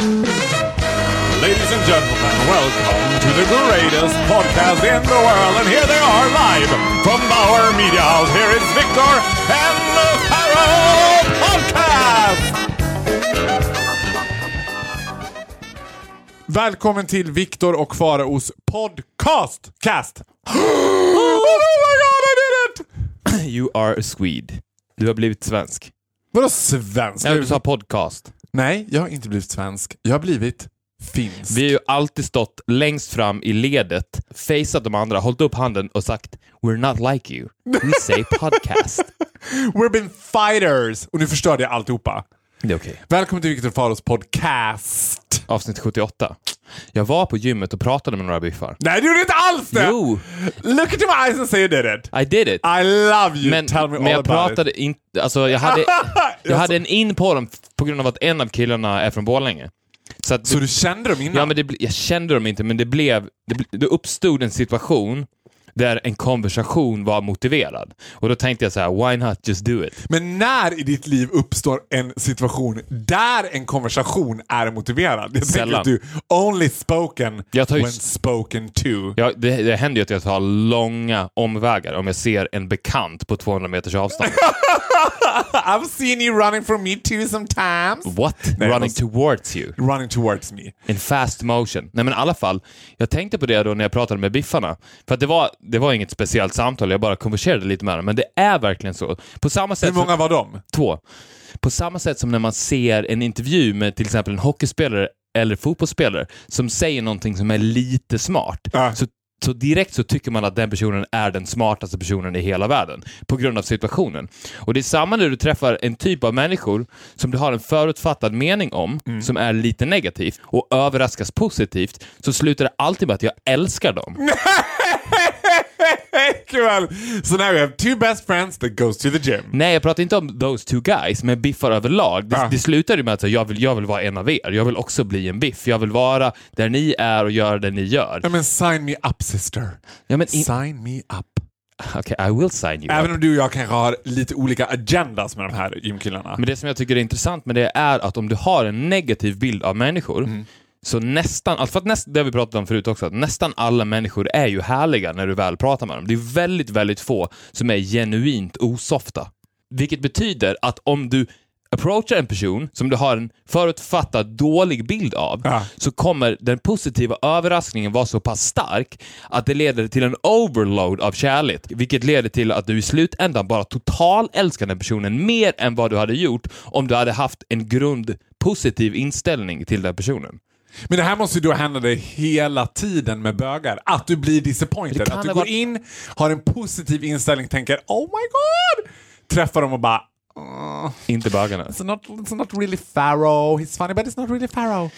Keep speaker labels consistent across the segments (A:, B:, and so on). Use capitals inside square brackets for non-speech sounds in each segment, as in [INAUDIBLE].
A: Ladies and gentlemen, welcome to the greatest podcast in the world. And here they are live from Bauer Media House. Here is Victor and the Pharaoh Podcast! Välkommen till Viktor och Faraos podcast! Cast! [GASPS] oh my god, I did it!
B: You are a Swede. Du har blivit svensk.
A: Vadå svensk?
B: Ja, du sa podcast.
A: Nej, jag har inte blivit svensk. Jag har blivit finsk.
B: Vi har ju alltid stått längst fram i ledet, faceat de andra, hållit upp handen och sagt “We're not like you. We say [LAUGHS] podcast”.
A: We've been fighters! Och nu förstörde jag alltihopa.
B: Det är okej.
A: Välkommen till Viktor Faros podcast.
B: Avsnitt 78. Jag var på gymmet och pratade med några biffar.
A: Nej, du gjorde inte alls det!
B: Jo,
A: Look into my eyes and say you did it.
B: I did it.
A: I love you.
B: Men,
A: Tell me
B: men
A: all
B: jag
A: about
B: pratade inte... Alltså, jag hade, [LAUGHS] jag
A: Alltså-
B: hade en in på dem på grund av att en av killarna är från Borlänge. Så, att.
A: Så du kände dem innan?
B: Ja, men det, jag kände dem inte, men det blev... Det, det uppstod en situation där en konversation var motiverad. Och då tänkte jag så här, why not just do it?
A: Men när i ditt liv uppstår en situation där en konversation är motiverad? Jag
B: Sällan.
A: tänker att du only spoken
B: Jag tar ju
A: when spoken to.
B: Ja, det, det händer ju att jag tar långa omvägar om jag ser en bekant på 200 meters avstånd. [LAUGHS] [LAUGHS]
A: I've seen you running from me too sometimes.
B: What?
A: Nej,
B: Running
A: måste-
B: towards you.
A: Running towards me.
B: In fast motion. Nej men i alla fall, jag tänkte på det då när jag pratade med biffarna. För att det var, det var inget speciellt samtal, jag bara konverserade lite med dem. Men det är verkligen så. På samma sätt
A: Hur många var de?
B: Två. På samma sätt som när man ser en intervju med till exempel en hockeyspelare eller fotbollsspelare som säger någonting som är lite smart.
A: Ja.
B: Så, så direkt så tycker man att den personen är den smartaste personen i hela världen på grund av situationen. Och det är samma när du träffar en typ av människor som du har en förutfattad mening om, som är lite negativt och överraskas positivt, så slutar det alltid med att jag älskar dem. [LAUGHS]
A: So now we have two best friends that goes to the gym.
B: Nej, jag pratar inte om those two guys, men biffar överlag. Det,
A: Ah.
B: det slutar ju med att jag vill, jag vill vara en av er. Jag vill också bli en biff. Jag vill vara där ni är och göra det ni gör.
A: Ja, men sign me up sister.
B: Ja, men
A: Sign me up.
B: okay, I will sign you
A: Även
B: up.
A: om du och jag kanske har lite olika agendas med de här gymkillarna.
B: Men det som jag tycker är intressant med det är att om du har en negativ bild av människor,
A: Mm.
B: Så nästan, alltså för att näst, det har vi pratat om förut också, att nästan alla människor är ju härliga när du väl pratar med dem. Det är väldigt, väldigt få som är genuint osofta. Vilket betyder att om du approachar en person som du har en förutfattad dålig bild av,
A: Ja.
B: så kommer den positiva överraskningen vara så pass stark att det leder till en overload av kärlek, vilket leder till att du i slutändan bara total älskar den personen mer än vad du hade gjort om du hade haft en grund positiv inställning till den personen.
A: Men det här måste ju då hända dig hela tiden med bögar. Att du blir disappointed. Att du går
B: vara-
A: in, har en positiv inställning, tänker oh my god! Träffar dem och bara "Åh,
B: Inte bögarna.
A: it's, not, it's not really Pharaoh. He's funny but it's not really Pharaoh.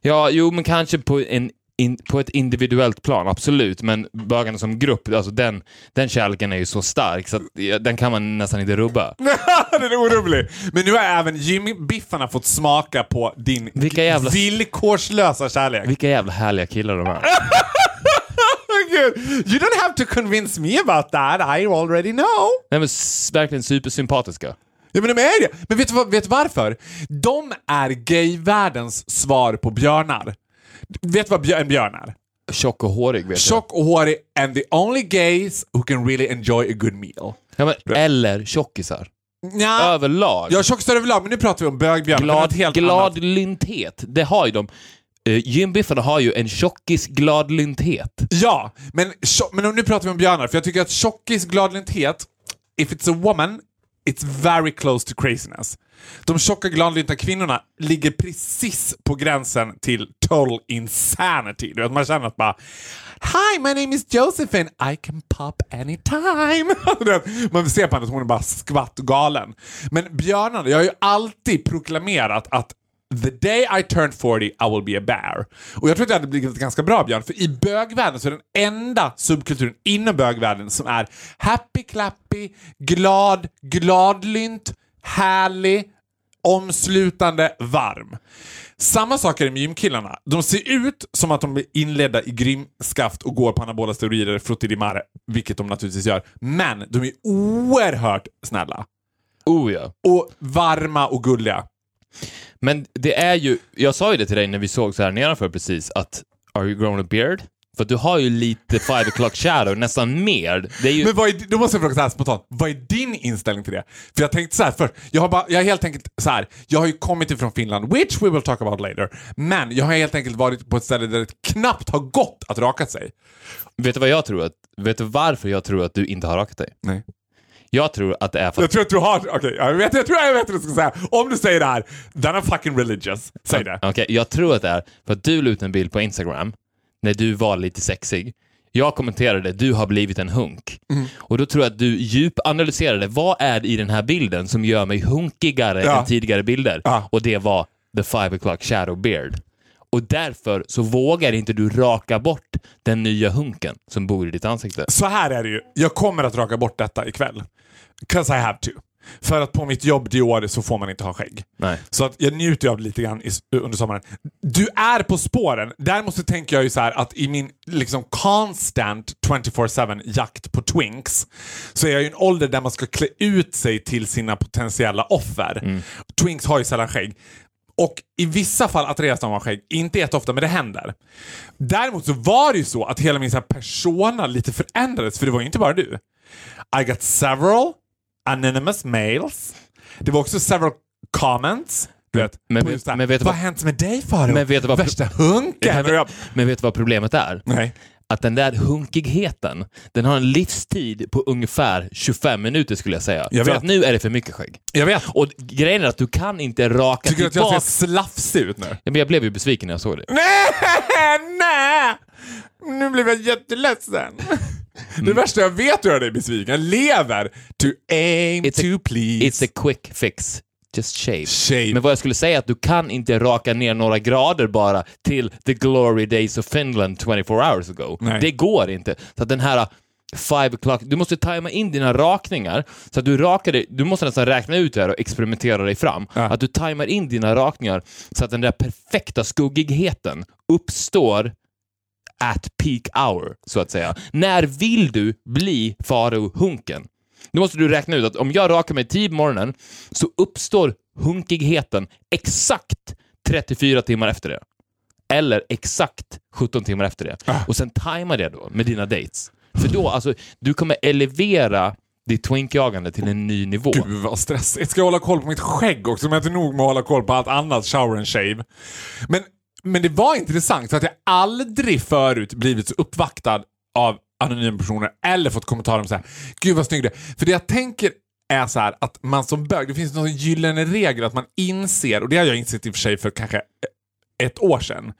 B: Ja, jo, men kanske på, en, in, på ett individuellt plan, absolut. Men bögarna som grupp, alltså den, den kärleken är ju så stark så att, den kan man nästan inte rubba. [LAUGHS]
A: Den är orubblig. Men nu har även gymbiffarna fått smaka på din
B: Vilka jävla-
A: villkorslösa kärlek.
B: Vilka jävla härliga killar de är. [LAUGHS]
A: Gud, you don't have to convince me about that. I already know.
B: Nej, men verkligen supersympatiska.
A: Ja men de är det. Men vet du, vet du varför? De är gayvärldens svar på björnar. Vet du vad en björn är?
B: Tjock och hårig, vet
A: Tjock och hårig and the only gays who can really enjoy a good meal.
B: Ja, men, eller tjockisar.
A: Ja,
B: Överlag.
A: har tjockisar överlag, men nu pratar vi om bögbjörnar.
B: glad,
A: helt annat.
B: det har ju de. Uh, gymbiffarna har ju en tjockis gladlynthet.
A: Ja, men, men nu pratar vi om björnar, för jag tycker att tjockis gladlynthet, if it's a woman, it's very close to craziness. De tjocka gladlynta kvinnorna ligger precis på gränsen till total insanity. Du vet, man känner att bara Hi, my name is Josephine. I can pop anytime. [LAUGHS] Man ser på henne att hon är bara skvatt galen. Men björnarna, jag har ju alltid proklamerat att The day I turned 40 I will be a bear. Och jag tror att jag hade blivit ganska bra björn, för i bögvärlden så är den enda subkulturen inom bögvärlden som är happy clappy, glad, gladlynt, härlig, omslutande, varm. Samma sak är det med gymkillarna. De ser ut som att de blir inledda i grymskaft och går på anabola steroider, frutti di mare, vilket de naturligtvis gör. Men de är oerhört snälla.
B: Oh ja.
A: Och varma och gulliga.
B: Men det är ju, jag sa ju det till dig när vi såg så här nedanför precis, att are you growing a beard? För du har ju lite five o'clock shadow, nästan mer. Det är ju...
A: Men vad är, då måste jag fråga så här spontant, vad är din inställning till det? För jag tänkte så här först, jag har, bara, jag har helt enkelt så här, jag har ju kommit ifrån Finland, which we will talk about later, men jag har helt enkelt varit på ett ställe där det knappt har gått att raka sig.
B: Vet du vad jag tror? Att, vet du varför jag tror att du inte har rakat dig?
A: Nej.
B: Jag tror att det är för
A: Jag
B: att...
A: tror att du har, okej, jag, vet, jag tror jag vet vad du ska säga. Om du säger det här, then I'm fucking religious. Säg det.
B: Okej, jag tror att det är för att du la ut en bild på Instagram när du var lite sexig. Jag kommenterade du har blivit en hunk.
A: Mm.
B: Och då tror jag att du djupanalyserade vad är det i den här bilden som gör mig hunkigare
A: Ja.
B: än tidigare bilder?
A: Ja.
B: Och det var the five o'clock shadow beard. Och därför så vågar inte du raka bort den nya hunken som bor i ditt ansikte.
A: Så här är det ju, jag kommer att raka bort detta ikväll. 'Cause I have to. För att på mitt jobb Dior så får man inte ha skägg.
B: Nej.
A: Så att jag njuter ju av det lite grann i, under sommaren. Du är på spåren. Däremot så tänker jag ju så att i min liksom constant 24-7 jakt på twinks så är jag i en ålder där man ska klä ut sig till sina potentiella offer. Twinks har ju sällan skägg. Och i vissa fall attraheras de av skägg. Inte jätteofta, men det händer. Däremot så var det ju så att hela min så här persona lite förändrades, för det var ju inte bara du. I got several anonymous mails. Det var också several comments. Du vet,
B: Men-
A: det här,
B: men vet
A: vad har hänt med dig Farao?
B: Men vet du vad-
A: Värsta hunken! Jag-
B: Men vet du vad problemet är?
A: Nej.
B: Att den där hunkigheten, den har en livstid på ungefär 25 minuter skulle jag säga.
A: Jag
B: för att nu är det för mycket skägg.
A: Jag vet.
B: Och grejen är att du kan inte raka
A: Tycker du att jag
B: tillbaka...
A: ser slafsig ut nu?
B: Ja, men jag blev ju besviken när jag såg det.
A: Nej, nej! Nu blev jag jätteledsen. Det värsta jag vet att göra dig besviken. Jag lever to aim
B: It's a-
A: to please.
B: It's a quick fix. Just shave.
A: Shave.
B: Men vad jag skulle säga är att du kan inte raka ner några grader bara till the glory days of Finland 24 hours ago.
A: Nej.
B: Det går inte. Så att den här five o'clock, du måste tajma in dina rakningar så att du rakar dig, du måste nästan räkna ut det här och experimentera dig fram.
A: Ja.
B: Att du tajmar in dina rakningar så att den där perfekta skuggigheten uppstår at peak hour, så att säga. När vill du bli Faro-hunken? Då måste du räkna ut att om jag rakar mig 10 på morgonen så uppstår hunkigheten exakt 34 timmar efter det. Eller exakt 17 timmar efter det.
A: Ah.
B: Och sen tajma det då med dina dates. För då, alltså, du kommer elevera ditt twinkjagande till en ny nivå.
A: Gud vad stressigt. Ska jag hålla koll på mitt skägg också? Men jag är inte nog med att hålla koll på allt annat, shower and shave. Men, men det var intressant för att jag aldrig förut blivit så uppvaktad av anonyma personer eller fått kommentarer om så här, gud vad snygg du. För det jag tänker är så här att man som bög, det finns någon gyllene regel att man inser, och det har jag insett i och för sig för kanske ett år sedan,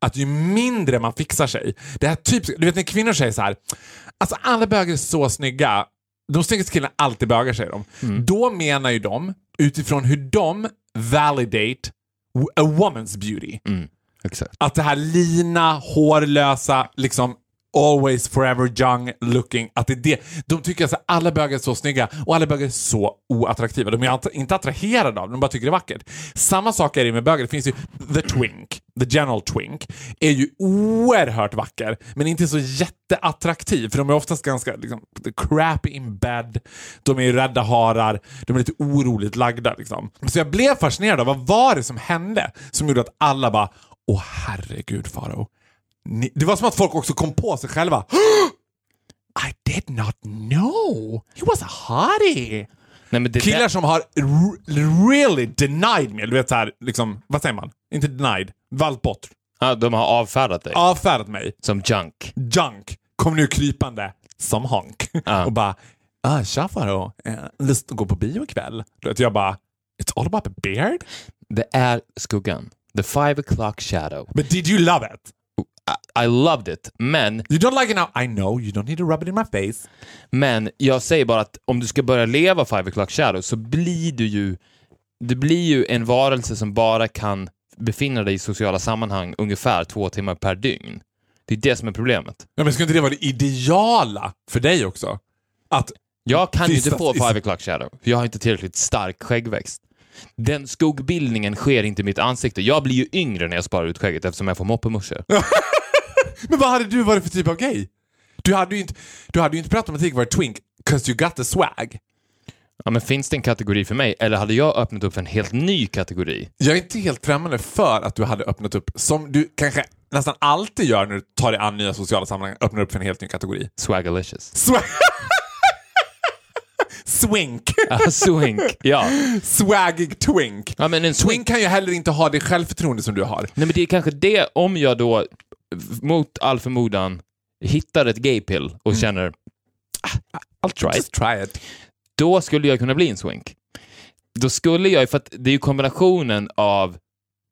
A: att ju mindre man fixar sig, det här typ, du vet när kvinnor säger så här, alltså alla bögar är så snygga, de snyggaste killarna alltid bögar säger de. Då menar ju de, utifrån hur de validate a woman's beauty.
B: Mm.
A: Att det här lina, hårlösa, liksom always forever young looking, att det är det. De tycker att alla bögar är så snygga och alla bögar är så oattraktiva. De är inte attraherade av det, de bara tycker det är vackert. Samma sak är det med bögar. Det finns ju the twink, the general twink, är ju oerhört vacker, men inte så jätteattraktiv, för de är oftast ganska liksom, crappy in bed, de är ju rädda harar, de är lite oroligt lagda. Liksom. Så jag blev fascinerad av vad var det som hände som gjorde att alla bara Åh herregud Faro. Ni- Det var som att folk också kom på sig själva. [GASPS] I did not know. He was a hottie.
B: Nej, men det
A: Killar
B: där,
A: som har really denied me. Du vet såhär, liksom, vad säger man? Inte denied. Valt bort.
B: ja, de har avfärdat dig
A: Avfärdat mig.
B: som junk.
A: Junk. Kom nu krypande som honk.
B: Ja.
A: Och bara, ah, tja Faro. Eh, lust att gå på bio ikväll? Du vet, jag bara, it's all about the beard?
B: Det är skuggan. The five o'clock shadow.
A: But did you love it?
B: I, loved it, men,
A: You don't like it now? I know, you don't need to rub it in my face.
B: men jag säger bara att om du ska börja leva five o'clock shadow så blir du ju, du blir ju en varelse som bara kan befinna dig i sociala sammanhang ungefär två timmar per dygn. Det är det som är problemet.
A: Ja, men ska inte det vara det ideala för dig också? Att,
B: Jag kan ju inte få five o'clock shadow, för jag har inte tillräckligt stark skäggväxt. Den skuggbildningen sker inte i mitt ansikte. Jag blir ju yngre när jag sparar ut skägget eftersom jag får moppemuschor. [LAUGHS]
A: men vad hade du varit för typ av gay? Du hade ju inte, du hade inte per automatik varit twink, cause you got the swag.
B: Ja, men finns det en kategori för mig eller hade jag öppnat upp för en helt ny kategori?
A: Jag är inte helt främmande för att du hade öppnat upp, som du kanske nästan alltid gör när du tar dig an nya sociala sammanhang, öppnar upp för en helt ny kategori.
B: Swagalicious.
A: Swa- [LAUGHS] Swink. [LAUGHS]
B: Ja, swink. Ja.
A: Swaggig twink.
B: ja, men en swink.
A: Twink kan ju heller inte ha det självförtroende som du har.
B: Nej, men det är kanske det om jag då mot all förmodan hittar ett gaypill och
A: Mm.
B: känner I'll try it.
A: Just try it.
B: Då skulle jag kunna bli en swink. Då skulle jag, för att det är ju kombinationen av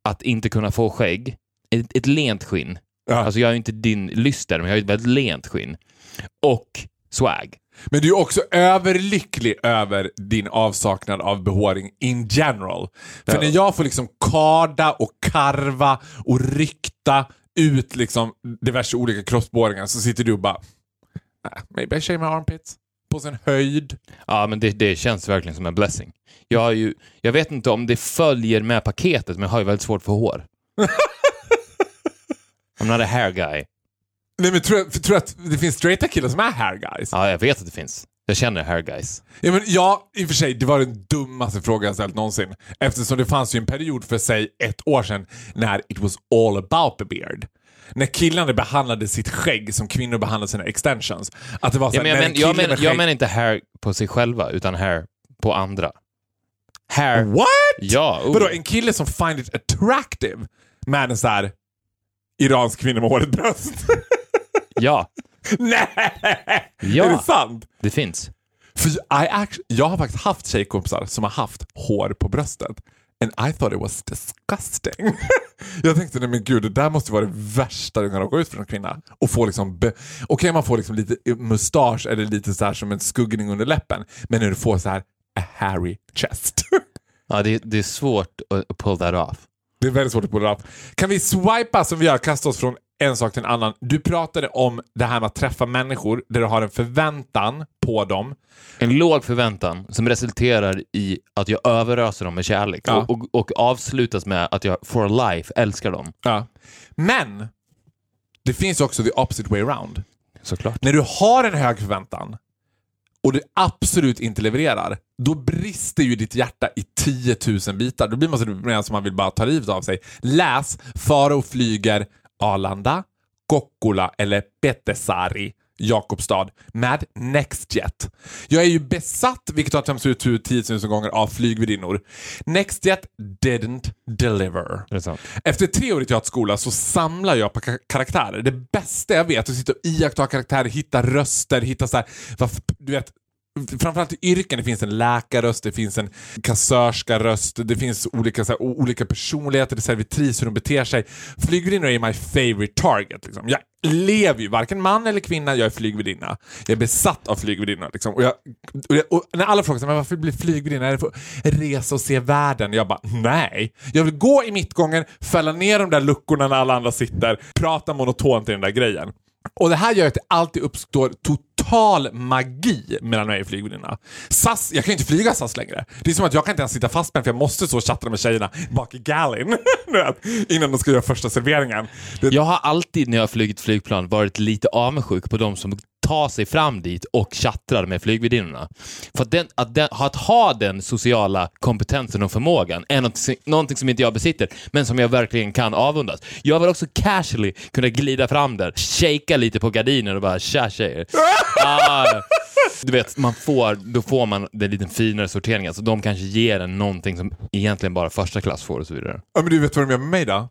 B: att inte kunna få skägg, ett, ett lent skinn,
A: Ja.
B: alltså jag är inte din lyster, men jag har ett väldigt lent skinn, och swag.
A: Men du är också överlycklig över din avsaknad av behåring in general. För
B: Ja.
A: när jag får liksom karda och karva och rykta ut liksom diverse olika kroppsbehåringar så sitter du och bara "Ah, Maybe I shave my armpits. På sin höjd.
B: Ja, men det, det känns verkligen som en blessing. Jag, har ju, jag vet inte om det följer med paketet, men jag har ju väldigt svårt för hår. [LAUGHS] I'm not a hair guy.
A: Nej men tror, jag- tror att det finns straighta killar som är hair guys?
B: Ja, jag vet att det finns. Jag känner hair guys.
A: Ja, men ja, i och för sig, det var den dummaste frågan jag ställt någonsin. Eftersom det fanns ju en period för sig ett år sedan när it was all about the beard. När killarna behandlade sitt skägg som kvinnor behandlade sina extensions. Att det var så
B: Ja, men jag, men, jag, men,
A: med
B: jag
A: skägg-
B: menar inte hair på sig själva, utan hair på andra. Hair.
A: What?
B: Ja, oh.
A: Vadå, en kille som find it attractive med en så här iransk kvinna med håret bröst? [LAUGHS]
B: ja, [LAUGHS]
A: Nej!
B: Ja.
A: Är det sant?
B: det finns.
A: För I act- jag har faktiskt haft tjejkompisar som har haft hår på bröstet. And I thought it was disgusting. [LAUGHS] jag tänkte, nej men gud, det där måste vara det värsta du kan råka ut för en kvinna. Och få liksom, okej man får liksom lite mustasch eller lite så här som en skuggning under läppen. Men när du får så här a hairy chest. [LAUGHS]
B: Ja, det, det är svårt att pull that off.
A: det är väldigt svårt att pulla upp. Kan vi swipa som vi gör, kasta oss från en sak till en annan. Du pratade om det här med att träffa människor där du har en förväntan på dem.
B: En låg förväntan som resulterar i att jag överöser dem med kärlek
A: Ja.
B: och, och, och avslutas med att jag for life älskar dem.
A: Ja. Men det finns också the opposite way around.
B: Såklart.
A: När du har en hög förväntan och du absolut inte levererar, då brister ju ditt hjärta i 10 000 bitar. Då blir man så som man vill bara ta livet av sig. Läs Farao flyger Arlanda, Kokkola eller Petesari, Jakobstad, med Nextjet. Jag är ju besatt, vilket har tömts ut 10 000 gånger, av flygvärdinnor. Nextjet didn't deliver. Efter tre år i teaterskola så samlar jag på ka- karaktärer. Det bästa jag vet är att sitta och iaktta karaktärer, hitta röster, hitta så här, du vet, framförallt i yrken, det finns en läkarröst, det finns en kassörskaröst, det finns olika, så här, olika personligheter, det är servitris, hur de beter sig. Flygvärdinnor är my favorite target. Liksom. Jag lever ju, varken man eller kvinna, jag är flygvärdinna. Jag är besatt av flygvärdinnor. Liksom. Och, jag, och, jag, och när alla frågar sig, men varför blir flygvärdinna? Är det för att resa och se världen? Jag bara, nej. Jag vill gå i mittgången, fälla ner de där luckorna när alla andra sitter, prata monotont i den där grejen. Och det här gör att det alltid uppstår total magi mellan mig och flygvärdinnorna. SAS, jag kan ju inte flyga SAS längre. Det är som att jag kan inte ens sitta fast med för jag måste så chatta med tjejerna bak i gallin. [LAUGHS] Innan de ska göra första serveringen. Det,
B: Jag har alltid när jag har flugit flygplan varit lite avundsjuk på de som tar sig fram dit och chattrar med flygvärdinnorna. För att, den, att, den, att ha den sociala kompetensen och förmågan är något, någonting som inte jag besitter, men som jag verkligen kan avundas. Jag vill också casually kunna glida fram där, shaka lite på gardinen och bara tja tjejer. [LAUGHS] Ah, du vet, man får, då får man den lite finare sorteringen. Alltså de kanske ger en någonting som egentligen bara första klass får och så vidare.
A: ja, men du vet vad de gör med mig då?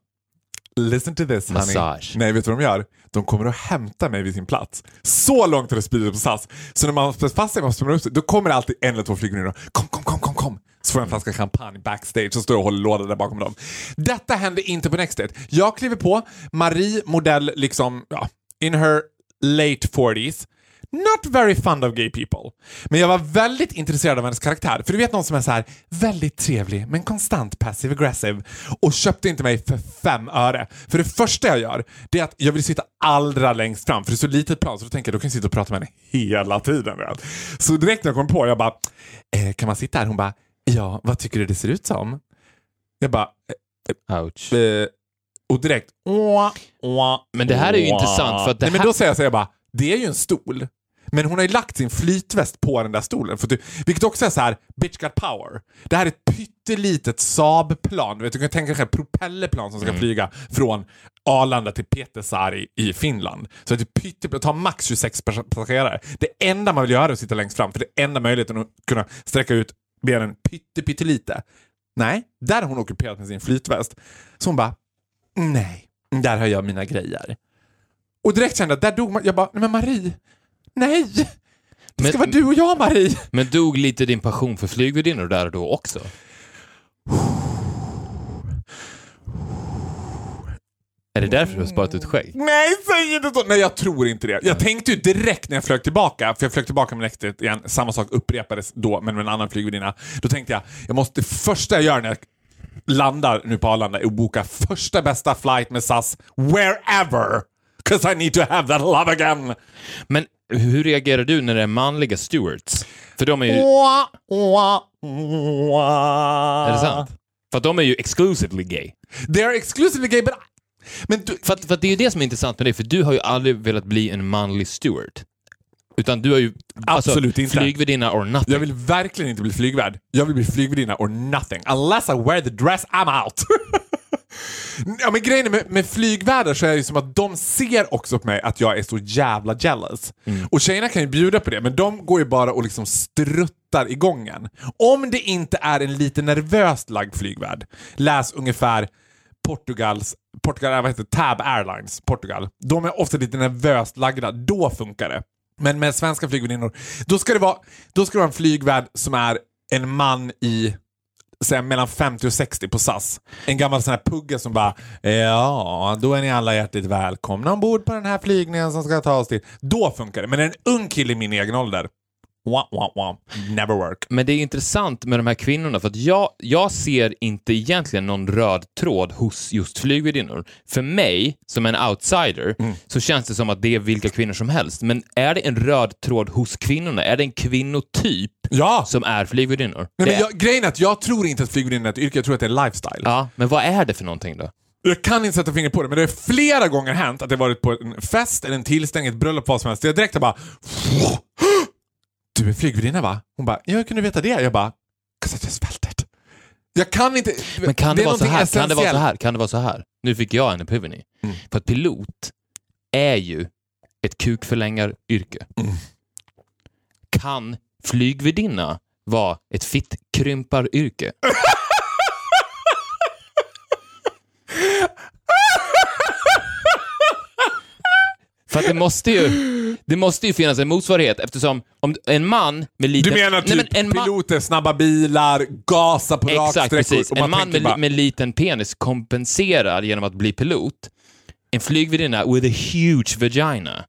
A: Listen to this honey.
B: Massage.
A: Nej, vet du vad de gör? De kommer att hämta mig vid sin plats. Så långt har det spridit på SAS. Så när man har fast sig, man springer upp sig, då kommer det alltid en eller två flygvärdinor. Kom, kom, kom, kom, kom. Så får jag en flaska champagne backstage och står och håller låda där bakom dem. Detta hände inte på Nexted. Jag kliver på, Marie, modell liksom, ja, in her late 40s. Not very fond of gay people. Men jag var väldigt intresserad av hennes karaktär. För du vet någon som är så här väldigt trevlig men konstant passive aggressive och köpte inte mig för fem öre. För det första jag gör det är att jag vill sitta allra längst fram för det är så litet plan så då tänker jag då kan jag sitta och prata med henne hela tiden. Vet. Så direkt när jag kom på jag bara eh, kan man sitta här? Hon bara ja, vad tycker du det ser ut som? Jag bara
B: Ouch.
A: eh, och direkt åh, åh,
B: Men det här är ju
A: åh.
B: intressant för att det
A: Nej, men då säger jag så här, jag bara det är ju en stol. Men hon har ju lagt sin flytväst på den där stolen. För att, vilket också är så här, bitch got power. Det här är ett pyttelitet Saab-plan. Du, vet, du kan tänka dig ett propellerplan som ska flyga från Arlanda till Pietarsaari i Finland. Så det är pytteplan, tar max 26 pas- passagerare. Det enda man vill göra är att sitta längst fram, för det är enda möjligheten att kunna sträcka ut benen pytte, pyttelite. Nej, där har hon ockuperat med sin flytväst. Så hon bara, nej, där har jag mina grejer. Och direkt kände jag, där dog man. Jag bara, nej men Marie, nej! Det ska
B: Men-
A: vara du och jag Marie!
B: Men dog lite din passion för flygvärdinnor där och då också? Är det därför du har sparat ut skägg?
A: Nej, säg inte så! Nej, jag tror inte det. Jag tänkte ju direkt när jag flög tillbaka, för jag flög tillbaka med näktet igen, samma sak upprepades då, men med en annan flygvärdinna. Då tänkte jag, jag måste, det första jag gör när jag landar nu på Arlanda är att boka första bästa flight med SAS wherever. 'Cause I need to have that love again.
B: Men hur reagerar du när det är manliga stewards? För de är ju... Är det sant? För de är ju exclusively gay.
A: They are exclusively gay, but... Men du,
B: För att, för att det är ju det som är intressant med dig, för du har ju aldrig velat bli en manlig steward. Utan du har ju...
A: Absolut
B: alltså,
A: inte.
B: Flygvärdinna or nothing.
A: Jag vill verkligen inte bli flygvärd. Jag vill bli flygvärdinna or nothing. Unless I wear the dress, I'm out. [LAUGHS] ja, men grejen med, med flygvärdar så är det ju som att de ser också på mig att jag är så jävla jealous. Och tjejerna kan ju bjuda på det, men de går ju bara och liksom struttar i gången. Om det inte är en lite nervöst lagd flygvärd, läs ungefär Portugals, Portugal, vad heter? Tab Airlines, Portugal. De är ofta lite nervöst lagda, då funkar det. Men med svenska flygvärdinnor, då ska det vara, då ska det vara en flygvärd som är en man i säg, mellan 50 och 60 på SAS. En gammal sån här pugga som bara ja, då är ni alla hjärtligt välkomna ombord på den här flygningen som ska ta oss till. Då funkar det. Men en ung kille i min egen ålder, wah, wah, wah, never work.
B: Men det är intressant med de här kvinnorna, för att jag, jag ser inte egentligen någon röd tråd hos just flygvärdinnor. För mig, som en outsider,
A: Mm.
B: så känns det som att det är vilka kvinnor som helst. Men är det en röd tråd hos kvinnorna? Är det en kvinnotyp
A: Ja!
B: som är flygvärdinnor?
A: Nej,
B: Det
A: men
B: är-
A: jag, grejen är att jag tror inte att flygvärdinna är ett yrke, jag tror att det är lifestyle.
B: Ja, men vad är det för någonting då?
A: Jag kan inte sätta fingret på det, men det har flera gånger hänt att jag varit på en fest eller en tillställning, ett bröllop, vad som helst. Jag direkt bara... Du är flygvärdinna va? Hon bara, ja, hur kunde du veta det? Jag bara, 'cause I just felt it. Jag kan inte...
B: Men kan det,
A: är
B: vara så här? Kan det vara så här? Kan det vara så här? Nu fick jag en epiphany.
A: Mm.
B: För att pilot är ju ett kukförlängaryrke.
A: Mm.
B: Kan flygvärdinna vara ett fittkrymparyrke? [LAUGHS] För att det måste ju, det måste ju finnas en motsvarighet eftersom om en man med liten...
A: Du menar typ
B: Nej, men en man-
A: piloter, snabba bilar, gasa på
B: Exakt,
A: raksträckor.
B: precis.
A: och
B: En man med,
A: bara,
B: med liten penis kompenserar genom att bli pilot. En flygvärdinna with a huge vagina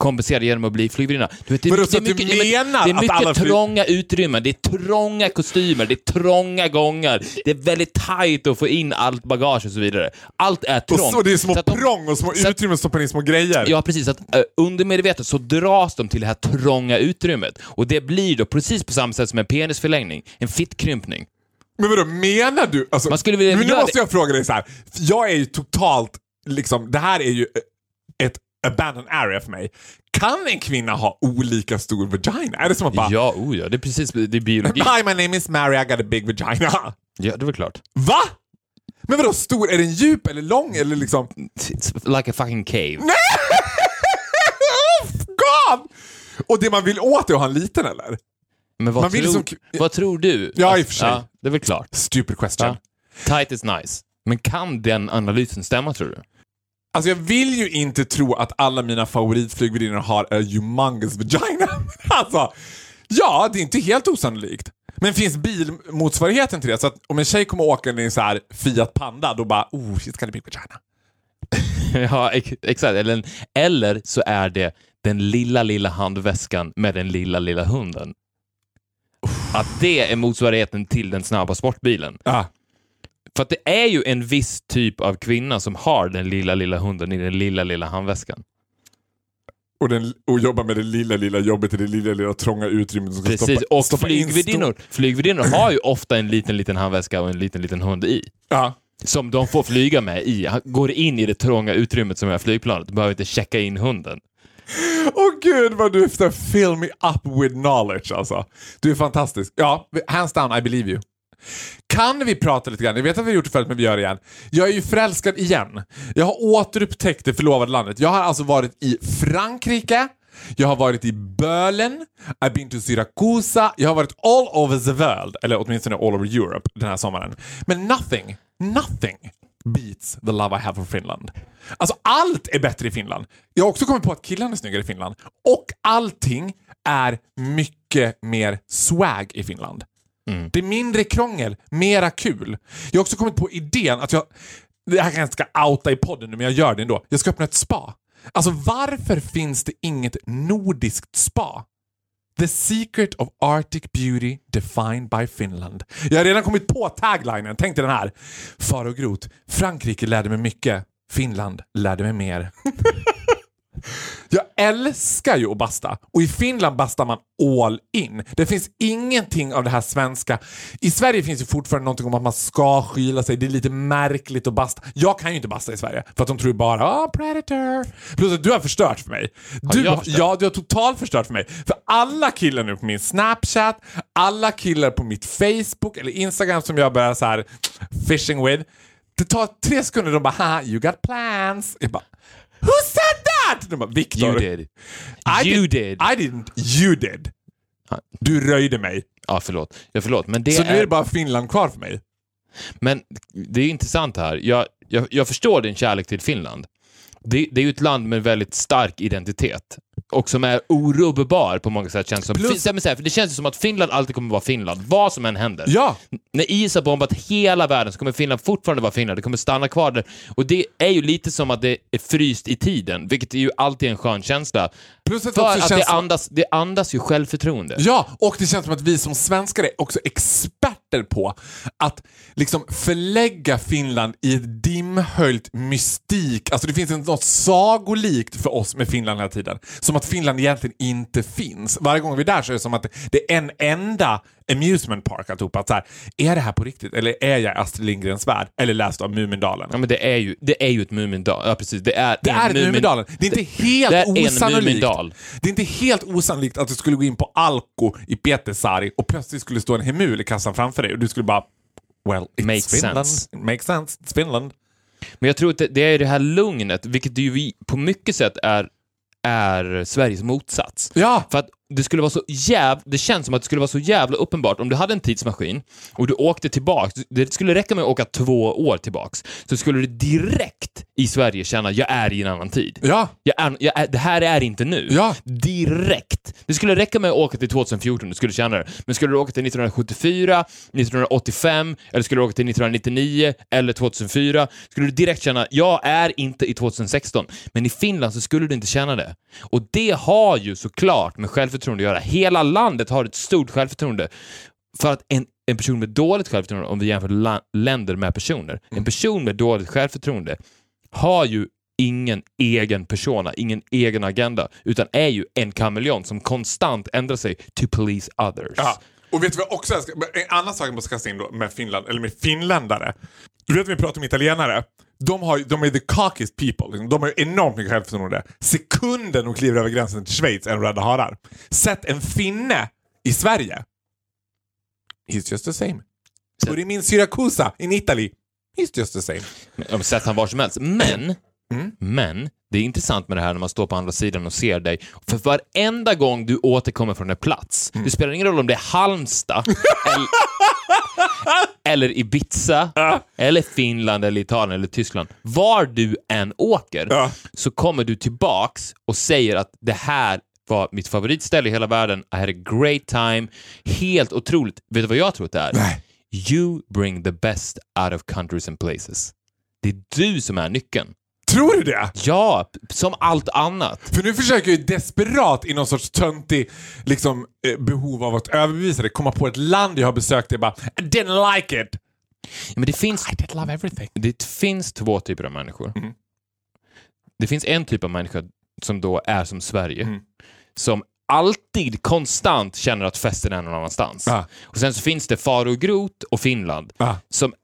B: kompenserar genom att bli flygvärdinna. Du vet, det,
A: Vadå,
B: mycket-
A: så
B: det är
A: du
B: mycket, det är
A: menar
B: mycket, det är
A: att alla
B: mycket
A: flyg-
B: trånga utrymmen, det är trånga kostymer, det är trånga gångar, det är väldigt tajt att få in allt bagage och så vidare. Allt är
A: och
B: trångt.
A: så, det är små
B: Så de-
A: prång och små
B: så att-
A: utrymmen stoppar in små grejer.
B: Ja, precis. Att, uh, undermedvetet så dras de till det här trånga utrymmet. Och det blir då precis på samma sätt som en penisförlängning, en fittkrympning.
A: Men vadå, menar du? Alltså,
B: Man skulle vilja
A: men nu
B: göra
A: måste jag fråga dig så här. Jag är ju totalt, liksom, det här är ju ett abandoned area för mig. Kan en kvinna ha olika stor vagina? Är det som att bara
B: Ja, oh ja, det är precis, det är biologi.
A: Hi, my name is Mary, I got a big vagina.
B: Ja, det är väl klart.
A: Va? Men vadå stor? Är den djup eller lång eller liksom...
B: It's like a fucking cave. [LAUGHS]
A: oh, God! Och det man vill åt är att ha en liten eller?
B: Men vad,
A: Man vill
B: tror,
A: som-
B: vad tror du?
A: Ja, i och för sig.
B: Ja, det är väl klart.
A: Stupid question.
B: Ja. Tight is nice. Men kan den analysen stämma, tror du?
A: Alltså jag vill ju inte tro att alla mina favoritflygvärdinnor har a humongous vagina. [LAUGHS] alltså, ja, det är inte helt osannolikt. Men finns bilmotsvarigheten till det? Så att om en tjej kommer åkande i en så här Fiat Panda, då bara oh, she's got a big vagina. [LAUGHS]
B: ja, ex- exakt. Eller, eller så är det den lilla, lilla handväskan med den lilla, lilla hunden. Att det är motsvarigheten till den snabba sportbilen.
A: Ja.
B: För att det är ju en viss typ av kvinna som har den lilla, lilla hunden i den lilla, lilla handväskan.
A: Och, den, och jobba med det lilla, lilla jobbet i det lilla, lilla trånga utrymmet som ska
B: Precis,
A: stoppa,
B: och
A: stoppa in
B: flygvärdinnor, flygvärdinnor har ju ofta en liten, liten handväska och en liten, liten hund i.
A: Ja.
B: Som de får flyga med i. Går in i det trånga utrymmet som är flygplanet, behöver inte checka in hunden.
A: Åh gud vad du ska fill me up with knowledge alltså. Du är fantastisk. Ja, hands down I believe you. Kan vi prata lite grann? Jag vet att vi har gjort det förut men vi gör det igen. Jag är ju förälskad igen. Jag har återupptäckt det förlovade landet. Jag har alltså varit i Frankrike, jag har varit i Bölen, I've been to Syrakusa, jag har varit all over the world, eller åtminstone all over Europe den här sommaren. Men nothing, nothing beats the love I have for Finland. Alltså allt är bättre i Finland. Jag har också kommit på att killarna är snyggare i Finland. Och allting är mycket mer swag i Finland. Mm. Det är mindre krångel, mera kul. Jag har också kommit på idén att jag... Det här kanske jag ska outa i podden nu, men jag gör det ändå. Jag ska öppna ett spa. Alltså varför finns det inget nordiskt spa? The secret of Arctic beauty defined by Finland. Jag har redan kommit på taglinen. Tänk dig den här. Far och Groth. Frankrike lärde mig mycket. Finland lärde mig mer. [LAUGHS] Jag älskar ju att basta och i Finland bastar man all in. Det finns ingenting av det här svenska. I Sverige finns det fortfarande någonting om att man ska skyla sig. Det är lite märkligt att basta. Jag kan ju inte basta i Sverige för att de tror bara ah predator. Plus att du har förstört för mig. Du,
B: jag förstört?
A: ja, du har totalt förstört för mig. För alla killar nu på min Snapchat, alla killar på mitt Facebook eller Instagram som jag börjar så här fishing with. Det tar tre sekunder och de bara haha, you got plans. Jag bara Who said that? De bara, Victor.
B: You did.
A: I
B: You
A: did.
B: did.
A: I didn't. You did. Du röjde mig.
B: Ja, förlåt. Ja, förlåt. Men det
A: Så
B: är...
A: nu är det bara Finland kvar för mig.
B: Men det är intressant här. Jag, jag, jag förstår din kärlek till Finland. Det, det är ju ett land med väldigt stark identitet och som är orubbbar på många sätt. Känns som.
A: Plus-
B: Fin- men så här, för det känns som att Finland alltid kommer vara Finland, vad som än händer.
A: Ja,
B: När is har bombat hela världen så kommer Finland fortfarande vara Finland, det kommer stanna kvar där. Och det är ju lite som att det är fryst i tiden, vilket är ju alltid en skön känsla.
A: plus att det
B: För att det andas, det andas ju självförtroende.
A: Ja, och det känns som att vi som svenskar är också experter på att liksom förlägga Finland i ett dimhöljt mystik. Alltså det finns något sagolikt för oss med Finland hela tiden. Som att Finland egentligen inte finns. Varje gång vi är där så är det som att det är en enda amusement park alltihopa. Att så här, är det här på riktigt? Eller är jag Astrid Lindgrens värld? Eller läst av Mumindalen?
B: Ja, men det är ju, det är ju ett Mumindal. Ja, precis. Det är,
A: Det
B: en
A: är ett Mumindalen. Det är inte helt
B: det är
A: osannolikt. Det är inte helt osannolikt att du skulle gå in på Alko i Pietarsaari och plötsligt skulle stå en hemul i kassan framför dig och du skulle bara Well, it's
B: Makes
A: Finland.
B: sense.
A: Makes sense. It's Finland.
B: Men jag tror att det, det är det här lugnet, vilket ju vi på mycket sätt är, är Sveriges motsats.
A: Ja,
B: För att det skulle vara så jäv... Det känns som att det skulle vara så jävla uppenbart om du hade en tidsmaskin och du åkte tillbaks. Det skulle räcka med att åka två år tillbaks. Så skulle du direkt i Sverige känna, jag är i en annan tid.
A: ja,
B: Jag är, jag är, det här är inte nu.
A: Ja.
B: Direkt. Det skulle räcka med att åka till 2014, du skulle känna det. Men skulle du åka till 1974, 1985, eller skulle du åka till 1999 eller 2004, skulle du direkt känna, jag är inte i 2016. Men i Finland så skulle du inte känna det. Och det har ju såklart med självförtroende att göra. Hela landet har ett stort självförtroende. För att en, en person med dåligt självförtroende, om vi jämför la, länder med personer, en person med dåligt självförtroende har ju ingen egen persona, ingen egen agenda, utan är ju en kameleont som konstant ändrar sig to please others.
A: ja. Och vet du vad jag också älskar? En annan sak jag måste kasta in då med Finland, eller med finländare. Du vet vi pratar om italienare. De, har, de är the cockiest people. Liksom. De har enormt mycket självförtroende. Sekunden de kliver över gränsen till Schweiz är de rädda harar. Sätt en finne i Sverige. He's just the same. Put him in Syracusa in Italy. He's just the same.
B: Sätt han var som helst. Men,
A: Mm.
B: men, det är intressant med det här när man står på andra sidan och ser dig. För varenda gång du återkommer från en plats,
A: Mm.
B: det spelar ingen roll om det är Halmstad, [LAUGHS] eller, eller Ibiza, eller Finland, eller Italien, eller Tyskland. Var du än åker, så kommer du tillbaks och säger att det här var mitt favoritställe i hela världen. I had a great time. Helt otroligt. Vet du vad jag tror att det är?
A: Nej.
B: You bring the best out of countries and places. Det är du som är nyckeln.
A: Tror du det?
B: Ja, som allt annat.
A: För nu försöker jag ju desperat i någon sorts töntig liksom, eh, behov av att överbevisa dig komma på ett land jag har besökt och bara I didn't like it.
B: Men det finns,
A: I did love everything.
B: det finns två typer av människor.
A: Mm.
B: Det finns en typ av människa som då är som Sverige,
A: Mm.
B: som alltid konstant känner att festen är någon annanstans.
A: Ja.
B: Och sen så finns det Faro och Finland
A: Ja.
B: som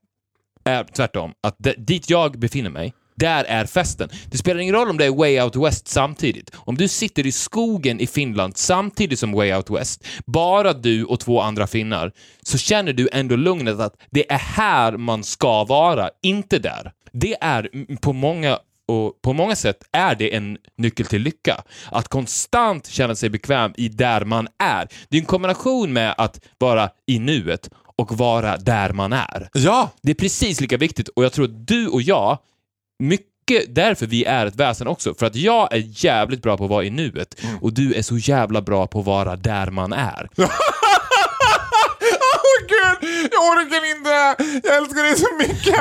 B: är tvärtom. Att dit jag befinner mig, Där är festen. Det spelar ingen roll om det är Way Out West samtidigt. Om du sitter i skogen i Finland samtidigt som Way Out West, bara du och två andra finnar, så känner du ändå lugnet att det är här man ska vara, inte där. Det är på många och på många sätt är det en nyckel till lycka. Att konstant känna sig bekväm i där man är. Det är en kombination med att vara i nuet och vara där man är.
A: Ja!
B: Det är precis lika viktigt och jag tror att du och jag, mycket därför vi är ett väsen också. För att jag är jävligt bra på att vara i nuet och du är så jävla bra på att vara där man är. [LAUGHS]
A: Gud, jag orkar inte! Jag älskar dig så mycket!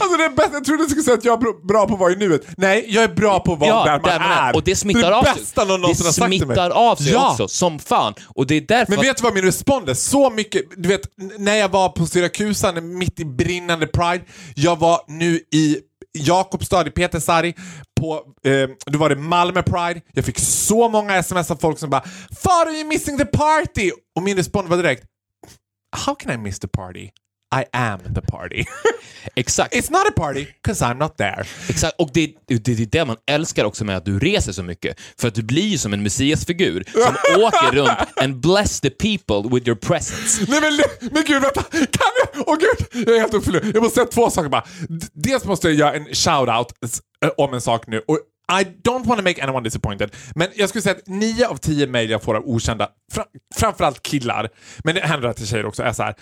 A: Alltså det är bäst, jag trodde du skulle säga att jag är br- bra på att vara i nuet. Nej, jag är bra på att vara där, man är.
B: Och det smittar
A: det
B: av
A: är det bästa
B: sig.
A: någon någonsin
B: det
A: har sagt till mig.
B: smittar av sig
A: Ja.
B: också, som fan. Och det är därför
A: Men vet du vad min respons är? Så mycket, du vet när jag var på Syrakusa mitt i brinnande Pride, jag var nu i Jakobstad i Petersari, på, eh, då var det Malmö Pride, jag fick så många sms av folk som bara “Far, you're missing the party!” och min respons var direkt “How can I miss the party? I am the party. [LAUGHS]
B: Exakt.
A: It's not a party, cause I'm not there.”
B: Exakt, och det, det, det är det man älskar också med att du reser så mycket. För att du blir som en messiasfigur som [LAUGHS] åker runt and bless the people with your presence.
A: Nej men, men gud vänta, kan jag? Åh gud, jag är helt uppfylld. Jag måste säga två saker bara. Dels måste jag göra en shout-out eh, om en sak nu. Och i don't want to make anyone disappointed, men jag skulle säga att nio av tio mejl jag får av okända, fra, framförallt killar, men det händer att det är tjejer också, är så här.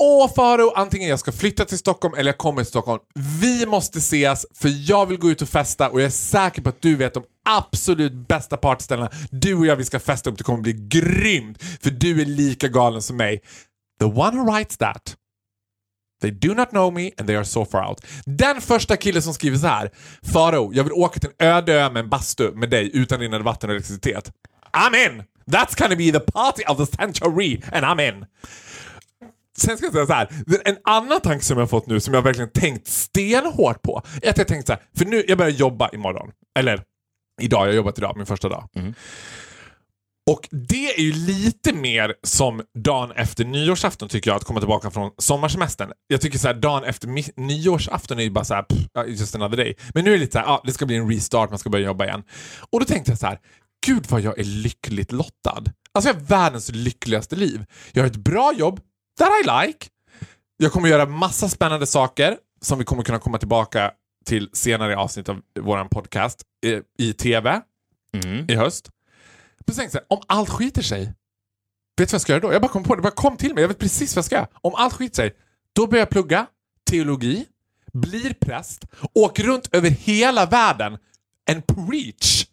A: Åh Faro, antingen jag ska flytta till Stockholm eller jag kommer till Stockholm. Vi måste ses för jag vill gå ut och festa och jag är säker på att du vet de absolut bästa partyställena. Du och jag vi ska festa upp, det kommer bli grymt för du är lika galen som mig. The one who writes that They do not know me and they are so far out. Den första killen som skriver så här. Faro, jag vill åka till en öde ö med en bastu med dig utan rinnande vatten och elektricitet. I'm in! That's gonna be the party of the century and I'm in! Sen ska jag säga så här. En annan tanke som jag har fått nu som jag verkligen tänkt stenhårt på. Är att jag tänkt så här. För nu, jag börjar jobba imorgon. Eller idag, jag har jobbat idag, min första dag. Mm. Och det är ju lite mer som dagen efter nyårsafton tycker jag, att komma tillbaka från sommarsemestern. Jag tycker så här, dagen efter nyårsafton är ju bara så här, pff, just another day. Men nu är det lite så här, ja, det ska bli en restart, man ska börja jobba igen. Och då tänkte jag så här, gud vad jag är lyckligt lottad. Alltså jag har världens lyckligaste liv. Jag har ett bra jobb, that I like. Jag kommer göra massa spännande saker som vi kommer kunna komma tillbaka till senare i avsnitt av vår podcast eh, i TV i höst. Sen tänkte jag, om allt skiter sig, vet du vad jag ska göra då? Jag bara kom på det, bara kom till mig, jag vet precis vad jag ska göra. Om allt skiter sig, då börjar jag plugga teologi, blir präst, åker runt över hela världen and preach.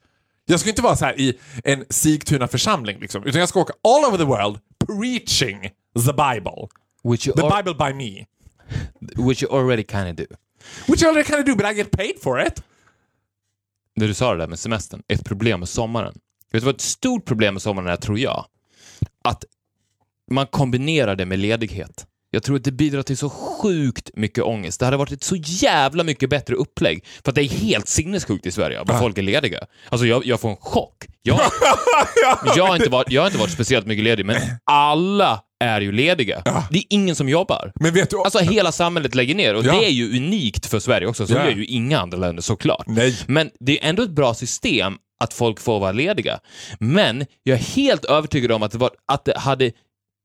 A: Jag ska inte vara så här i en Sigtuna församling, liksom, utan jag ska åka all over the world preaching the Bible.
B: Which you,
A: The Bible by me.
B: which you already kind of do.
A: Which I already kind of do, but I get paid for it.
B: När du sa det där med semestern, ett problem med sommaren. Vet du vad ett stort problem med sommaren är, tror jag? Att man kombinerar det med ledighet. Jag tror att det bidrar till så sjukt mycket ångest. Det hade varit ett så jävla mycket bättre upplägg. För att det är helt sinnessjukt i Sverige vad folk är lediga. Alltså jag, jag får en chock. Jag, [LAUGHS] jag, har inte varit, jag har inte varit speciellt mycket ledig, men alla är ju lediga. Det är ingen som jobbar.
A: Men vet du...
B: Alltså hela samhället lägger ner och
A: Ja.
B: det är ju unikt för Sverige också, så
A: Ja.
B: gör ju inga andra länder såklart.
A: Nej.
B: Men det är ändå ett bra system att folk får vara lediga. Men jag är helt övertygad om att det, var, att det hade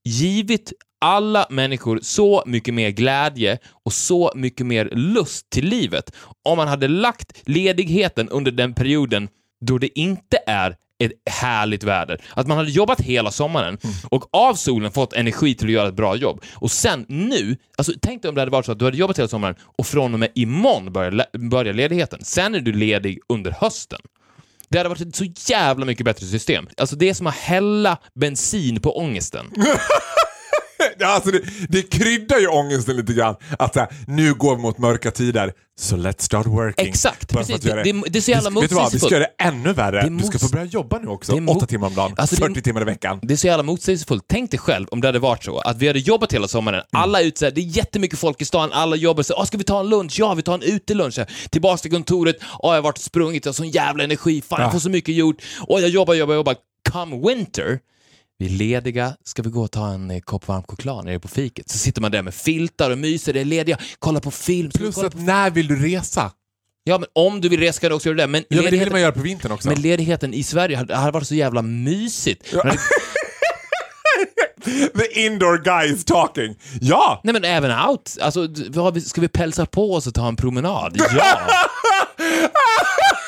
B: givit alla människor så mycket mer glädje och så mycket mer lust till livet om man hade lagt ledigheten under den perioden då det inte är ett härligt väder. Att man hade jobbat hela sommaren och av solen fått energi till att göra ett bra jobb. Och sen nu, alltså tänk dig om det hade varit så att du hade jobbat hela sommaren och från och med imorgon börjar, börjar ledigheten. Sen är du ledig under hösten. Det hade varit ett så jävla mycket bättre system. Alltså det är som att hälla bensin på ångesten. [LAUGHS] [LAUGHS]
A: Alltså det, det kryddar ju ångesten lite grann. Att så här, nu går vi mot mörka tider, så let's start working.
B: Exakt, precis. Det- det- det är så jävla
A: vad, vi ska
B: motsägelsefullt.
A: göra det ännu värre. Du ska få börja jobba nu också, åtta timmar om dagen,
B: Alltså, det är-
A: 40 timmar i veckan.
B: Det är så jävla motsägelsefullt. Tänk dig själv om det hade varit så att vi hade jobbat hela sommaren, alla är ute det är jättemycket folk i stan, alla jobbar så här, "Åh, ska vi ta en lunch? Ja, vi tar en utelunch. Tillbaks till kontoret, Åh, jag har varit och sprungit, jag har sån jävla energi, fan jag
A: Ja.
B: får så mycket gjort. Och jag jobbar, jobbar, jobbar. Come winter, vi är lediga, ska vi gå och ta en eh, kopp varm choklad nere på fiket? Så sitter man där med filtar och myser, det är lediga, kollar på film.
A: Plus att när vill du resa?
B: Ja, men om du vill resa kan du också göra det. Men,
A: Ja, men det vill
B: ledigheten,
A: man göra på vintern också.
B: men ledigheten i Sverige hade, hade varit så jävla mysigt. Men, [LAUGHS]
A: The indoor guy is talking. Ja!
B: nej, men även out. Alltså, ska vi pälsa på oss och ta en promenad? Ja! [LAUGHS] [LAUGHS]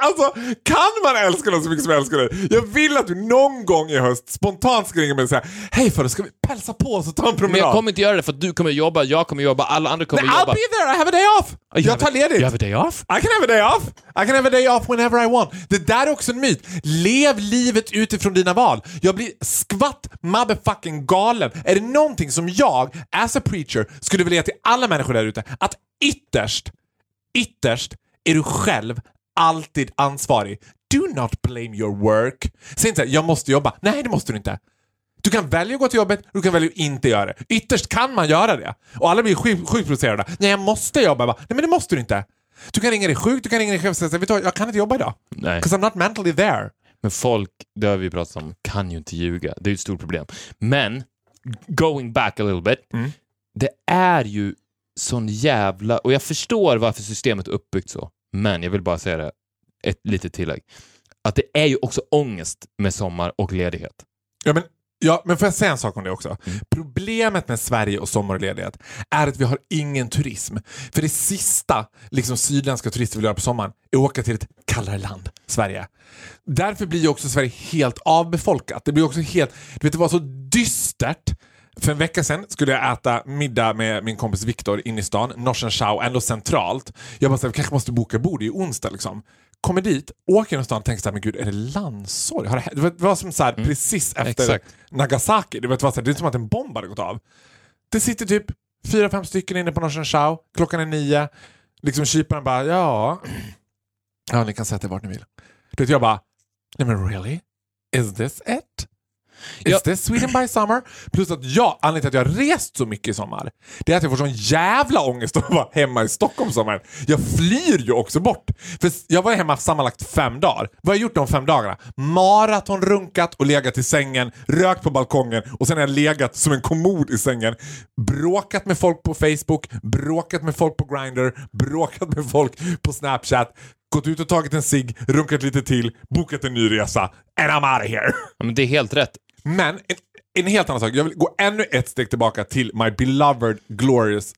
A: Alltså kan man älska någon så mycket som jag älskar dig? Jag vill att du någon gång i höst spontant ska ringa mig och säga Hej förre, ska vi pälsa på oss och ta en promenad?
B: Men jag kommer inte göra det för att du kommer jobba, jag kommer jobba, alla andra kommer
A: Nej, I'll
B: jobba.
A: be there, I have a day off! Jag tar ledigt.
B: You have a day off?
A: I can have a day off! I can have a day off whenever I want. Det där är också en myt. Lev livet utifrån dina val. Jag blir skvatt motherfucking galen. Är det någonting som jag, as a preacher, skulle vilja till alla människor där ute, att ytterst, ytterst är du själv alltid ansvarig. Do not blame your work. Säg inte såhär, jag måste jobba. Nej, det måste du inte. Du kan välja att gå till jobbet du kan välja att inte göra det. Ytterst kan man göra det. Och alla blir sjukt sjuk provocerade. Nej, jag måste jobba. Jag bara, Nej, men det måste du inte. Du kan ringa dig sjuk, du kan ringa dig chef och säga vet du vad, jag kan inte jobba idag.
B: Nej.
A: 'Cause I'm not mentally there.
B: Men folk, det har vi pratat om, kan ju inte ljuga. Det är ju ett stort problem. Men, going back a little bit,
A: Mm.
B: det är ju sån jävla... Och jag förstår varför systemet är uppbyggt så, men jag vill bara säga det, ett litet tillägg. Att det är ju också ångest med sommar och ledighet.
A: Ja, men, ja, men får jag säga en sak om det också? Problemet med Sverige och sommarledighet är att vi har ingen turism. För det sista liksom, sydländska turister vill göra på sommaren är att åka till ett kallare land, Sverige. Därför blir ju också Sverige helt avbefolkat. Det blir också helt... Du vet, det var så dystert. För en vecka sedan skulle jag äta middag med min kompis Viktor inne i stan, Norsen Chow, ändå centralt. Jag bara, vi kanske måste boka bord, ju onsdag liksom. Kommer dit, åker genom stan och tänker så här, men gud, är det landssorg? Har det, det var- det var som så här, precis efter
B: exakt.
A: Nagasaki. Det var, det var så här, det är som att en bomb hade gått av. Det sitter typ fyra, fem stycken inne på Norsen Chow. Klockan är nio. Liksom kyparen bara, ja... Ja, ni kan sätta er vart ni vill. Du vet, jag bara, nej men really? Is this it? Is
B: Ja.
A: this Sweden by summer? Plus att jag, anledningen till att jag har rest så mycket i sommar, det är att jag får sån jävla ångest att vara hemma i Stockholm sommaren. Jag flyr ju också bort. För jag var hemma sammanlagt fem dagar. Vad har jag gjort de fem dagarna? Maratonrunkat och legat i sängen, rökt på balkongen och sen har jag legat som en kommod i sängen. Bråkat med folk på Facebook, bråkat med folk på Grindr, bråkat med folk på Snapchat, gått ut och tagit en cigg, runkat lite till, bokat en ny resa. And I'm out of here.
B: Ja, men det är helt rätt.
A: Men en, en helt annan sak. Jag vill gå ännu ett steg tillbaka till my beloved glorious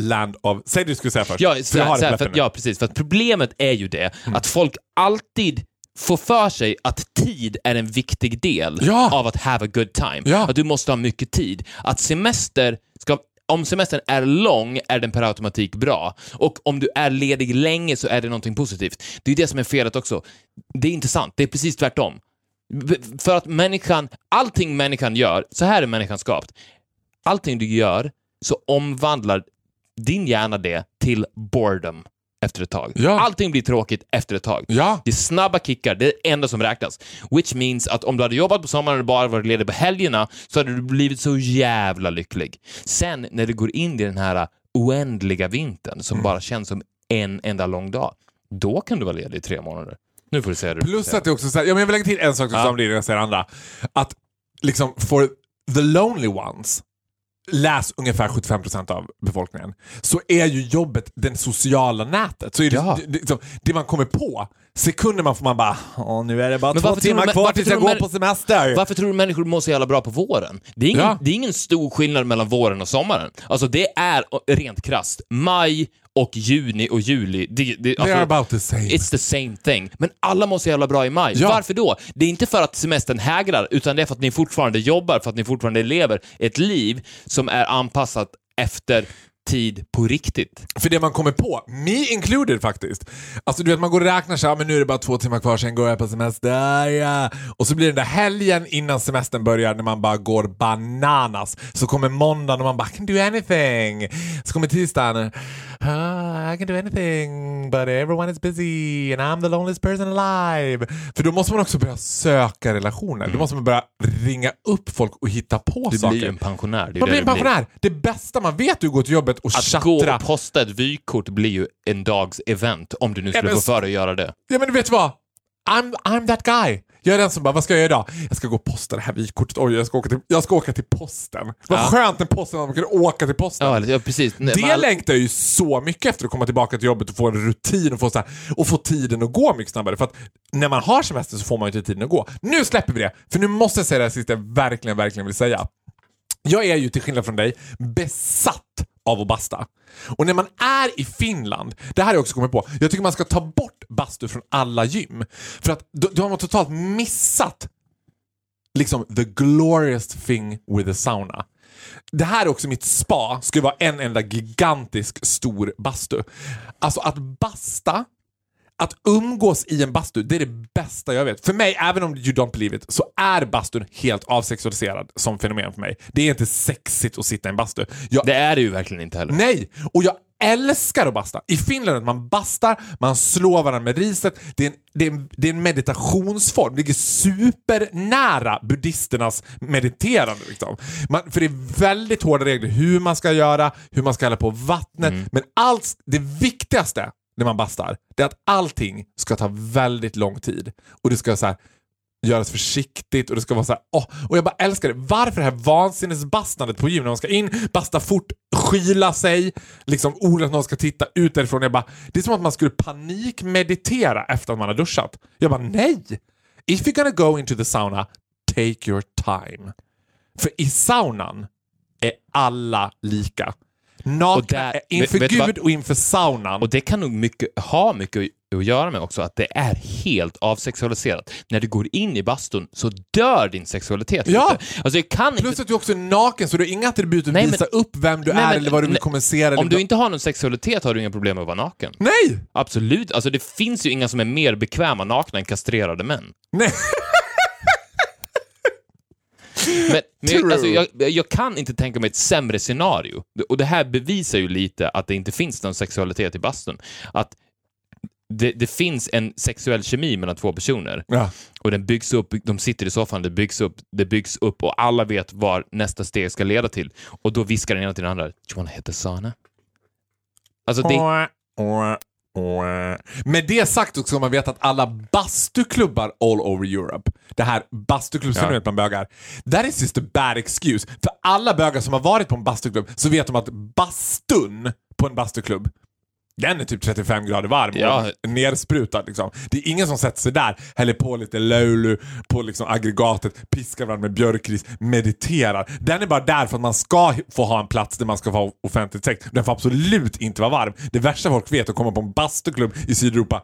A: land of... Säg det du skulle säga först.
B: Ja,
A: För
B: så,
A: har
B: så för, ja, precis. För att problemet är ju det
A: Mm.
B: att folk alltid får för sig att tid är en viktig del
A: Ja.
B: av att have a good time.
A: Ja.
B: Att du måste ha mycket tid. Att semester ska om semestern är lång är den per automatik bra. Och om du är ledig länge så är det någonting positivt. Det är det som är felet också. Det är inte sant. Det är precis tvärtom. För att människan, allting människan gör, så här är människan skapt. Allting du gör så omvandlar din hjärna det till boredom efter ett tag.
A: Ja.
B: Allting blir tråkigt efter ett tag.
A: Ja.
B: Det är snabba kickar, det är det enda som räknas. Which means att om du hade jobbat på sommaren och bara varit ledig på helgerna så hade du blivit så jävla lycklig. Sen när du går in i den här oändliga vintern som bara känns som en enda lång dag, då kan du vara ledig i tre månader. Nu får du säga det
A: Plus att det också så här, ja, men jag vill lägga till en sak du
B: Ja.
A: sa om det innan jag säger andra. Att liksom for the lonely ones, läs ungefär 75% av befolkningen, så är ju jobbet det sociala nätet. Så det,
B: Ja.
A: det, det, liksom, det man kommer på, sekunder man får man bara Åh, nu är det bara
B: Men
A: två timmar
B: du-
A: kvar tills jag går på semester.
B: Varför tror du människor mår så jävla bra på våren? Det är ingen,
A: Ja.
B: det är ingen stor skillnad mellan våren och sommaren. Alltså det är rent krasst. Maj och juni och juli. Det, det, alltså,
A: about the same.
B: It's the same thing. Men alla mår så jävla bra i maj.
A: Ja.
B: Varför då? Det är inte för att semestern hägrar, utan det är för att ni fortfarande jobbar, för att ni fortfarande lever ett liv som är anpassat efter tid på riktigt.
A: För det man kommer på, me included faktiskt. Alltså du vet man går och räknar så här, men nu är det bara två timmar kvar, sen går jag på semester. Ja. Och så blir det den där helgen innan semestern börjar när man bara går bananas. Så kommer måndagen och man bara can do anything. Så kommer tisdagen, ah, I can do anything but everyone is busy and I'm the loneliest person alive. För då måste man också börja söka relationer. Då måste man börja ringa upp folk och hitta på
B: Du
A: saker.
B: blir ju en pensionär.
A: Man blir en pensionär. Det bästa man vet är att gå till jobbet och
B: Att gå
A: tjattra.
B: och posta ett vykort blir ju en dags event, om du nu skulle
A: men
B: få för dig att göra det.
A: Ja men du vet vad? I'm, I'm that guy. Jag är den som bara, vad ska jag göra idag? Jag ska gå och posta det här vykortet. Oj, jag ska åka till, jag ska åka till posten. Vad
B: Ja.
A: skönt med posten att man kan åka till posten.
B: Ja, ja precis. Nej,
A: Det
B: all-
A: längtar jag ju så mycket efter att komma tillbaka till jobbet och få en rutin och få, så här, och få tiden att gå mycket snabbare. För att när man har semester så får man ju inte tiden att gå. Nu släpper vi det, för nu måste jag säga det här sista jag verkligen, verkligen vill säga. Jag är ju till skillnad från dig besatt av att basta. Och när man är i Finland, det här har jag också kommit på, jag tycker man ska ta bort bastu från alla gym. För att då, då har man totalt missat liksom the glorious thing with a sauna. Det här är också mitt spa, skulle vara en enda gigantisk stor bastu. Alltså att basta, att umgås i en bastu, det är det bästa jag vet. För mig, även om you don't believe it, så är bastun helt avsexualiserad som fenomen för mig. Det är inte sexigt att sitta i en bastu. Jag
B: Det är det ju verkligen inte heller.
A: Nej! Och jag älskar att basta. I Finland att man bastar, man slår varandra med riset. Det är en, det är en, det är en meditationsform. Det ligger supernära buddhisternas mediterande. Liksom. Man, för det är väldigt hårda regler hur man ska göra, hur man ska hälla på vattnet. Men allt, det viktigaste när man bastar, det är att allting ska ta väldigt lång tid. Och det ska så här, göras försiktigt och det ska vara så här, åh, och jag bara älskar det. Varför det här vansinnesbastandet på gym när man ska in, basta fort, skyla sig, liksom orolig att någon ska titta ut därifrån. Jag bara, det är som att man skulle panikmeditera efter att man har duschat. Jag bara, nej! If you're gonna go into the sauna, take your time. För i saunan är alla lika. Nakna
B: Och där-
A: är inför
B: vet-?
A: Gud och inför saunan.
B: Och det kan nog mycket, ha mycket att göra med också att det är helt avsexualiserat. När du går in i bastun så dör din sexualitet.
A: Ja.
B: Alltså jag kan inte...
A: Plus att du också är naken så du har inga attribut att
B: Nej, men-
A: visa upp vem du
B: Nej,
A: är
B: men-
A: eller vad du vill
B: nej,
A: kommunicera.
B: Om du inte har någon sexualitet har du inga problem med att vara naken.
A: Nej!
B: Absolut. Alltså det finns ju inga som är mer bekväma nakna än kastrerade män.
A: Nej!
B: Men, men jag, alltså, jag, jag kan inte tänka mig ett sämre scenario. Och det här bevisar ju lite att det inte finns någon sexualitet i bastun. Att det, det finns en sexuell kemi mellan två personer
A: Ja.
B: och den byggs upp, de sitter i soffan, det byggs upp, det byggs upp och alla vet var nästa steg ska leda till. Och då viskar den ena till den andra, Do you wanna hit the sauna? Alltså det,
A: Med det sagt också ska man veta att alla bastuklubbar all over Europe, det här bastuklubbsfenomenet bland bögar, that is just a bad excuse. För alla bögar som har varit på en bastuklubb så vet de att bastun på en bastuklubb den är typ 35 grader varm
B: Ja.
A: och nersprutad. Liksom. Det är ingen som sätter sig där, häller på lite Lulu på liksom aggregatet, piskar varandra med björkris, mediterar. Den är bara där för att man ska få ha en plats där man ska få ha offentligt sex. Den får absolut inte vara varm. Det värsta folk vet är att komma på en bastuklubb i Sydeuropa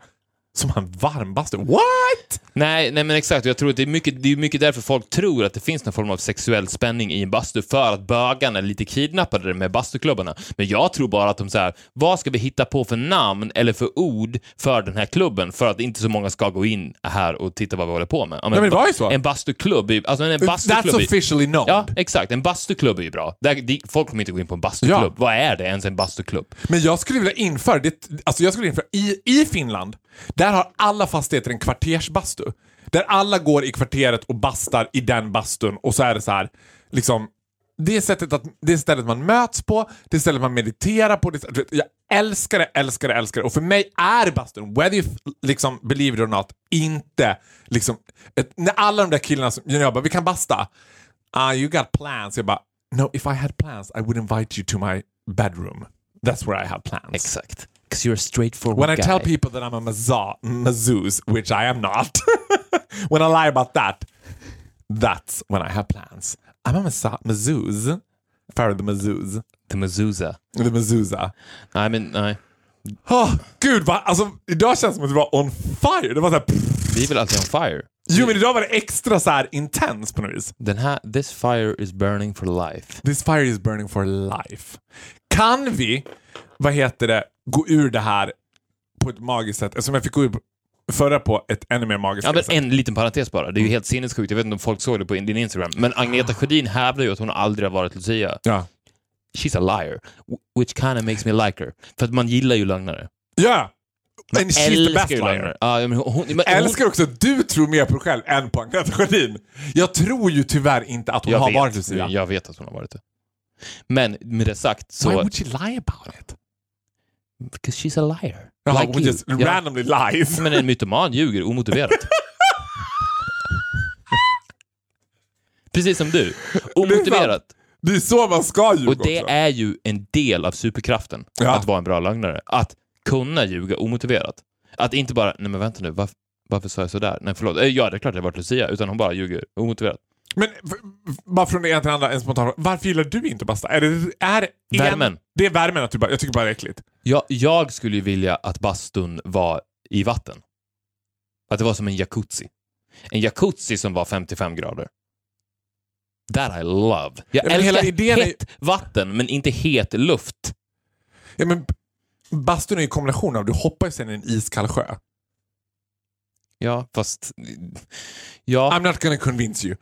A: som har en varm bastu. What?
B: nej, nej men exakt, jag tror att det är, mycket, det är mycket därför folk tror att det finns någon form av sexuell spänning i en bastu, för att bögarna är lite kidnappade med bastuklubbarna. Men jag tror bara att de säger, vad ska vi hitta på för namn eller för ord för den här klubben, för att inte så många ska gå in här och titta vad vi håller på med. Ja,
A: men det var ju så.
B: En bastuklubb, är alltså en bastuklubb
A: That's officially known.
B: Ja, exakt. En bastuklubb är ju bra. Där, de, folk kommer inte gå in på en bastuklubb.
A: Ja.
B: Vad är det ens en bastuklubb?
A: Men jag skulle vilja införa, det, alltså jag skulle införa i, i Finland, där har alla fastigheter en kvartersbastu. Där alla går i kvarteret och bastar i den bastun och så är det så här, liksom, det är, sättet att, det är stället man möts på, det är stället man mediterar på. Det, vet, jag älskar det, älskar det, älskar det. Och för mig är bastun, whether you liksom, believe it or not, inte liksom... Ett, när alla de där killarna som jag bara, vi kan basta. Ah, you got plans. Jag bara, no, if I had plans I would invite you to my bedroom. That's where I have plans.
B: Exakt. 'Cause you're a straightforward
A: When I
B: guy.
A: tell people that I'm a maza- which I am not, [LAUGHS] when I lie about that, that's when I have plans. I'm a maza- mazouz. Farah the mazouz.
B: The mezuzah.
A: The mazooza.
B: Nej, men nej.
A: Oh, gud, va? Alltså, idag känns det som att du var on fire. Det var så här,
B: Vi är väl alltid on fire?
A: jo, men idag var det extra så här intens på något vis.
B: Den här, this fire is burning for life.
A: This fire is burning for life. Kan vi, vad heter det, gå ur det här på ett magiskt sätt? Eftersom jag fick gå ur förra på ett ännu mer magiskt
B: Ja, men en liten parentes bara. Det är ju helt sinnessjukt. Jag vet inte om folk såg det på din Instagram. Men Agneta Sjödin hävdar ju att hon aldrig har varit Lucia.
A: Ja.
B: She's a liar. wh- Which kind of makes me like her. För att man gillar ju lögnare.
A: Ja! And she's the best liar.
B: Ja, men hon, men hon,
A: älskar också att du tror mer på dig själv än på Agneta Sjödin. Jag tror ju tyvärr inte att hon
B: jag
A: har
B: vet,
A: varit Lucia.
B: Jag vet att hon har varit det. Men med det sagt så...
A: Why would she lie about it?
B: Because she's a liar.
A: Jaha,
B: Like
A: hon just
B: Ja.
A: randomly lies.
B: Men en mytoman ljuger omotiverat. [LAUGHS] Precis som du. Omotiverat.
A: Det är så man ska ljuga
B: Och det
A: också.
B: är ju en del av superkraften,
A: Ja.
B: att vara en bra lögnare. Att kunna ljuga omotiverat. Att inte bara, nej men vänta nu, varför, varför sa jag sådär? Nej förlåt, Eh, ja det är klart det varit Lucia, utan hon bara ljuger omotiverat.
A: Men bara från det ena till det andra, en spontan. Varför gillar du inte basta? Är det är en,
B: Värmen.
A: Det är värmen att du bara, jag tycker bara det är äckligt.
B: Jag, jag skulle ju vilja att bastun var i vatten. Att det var som en jacuzzi. En jacuzzi som var 55 grader. That I love. Jag
A: men
B: älskar
A: hela idén är-
B: hett vatten, men inte het luft.
A: Ja, men bastun är ju kombination av, du hoppar ju sen i en iskall sjö.
B: Ja, fast... Ja,
A: I'm not gonna convince you.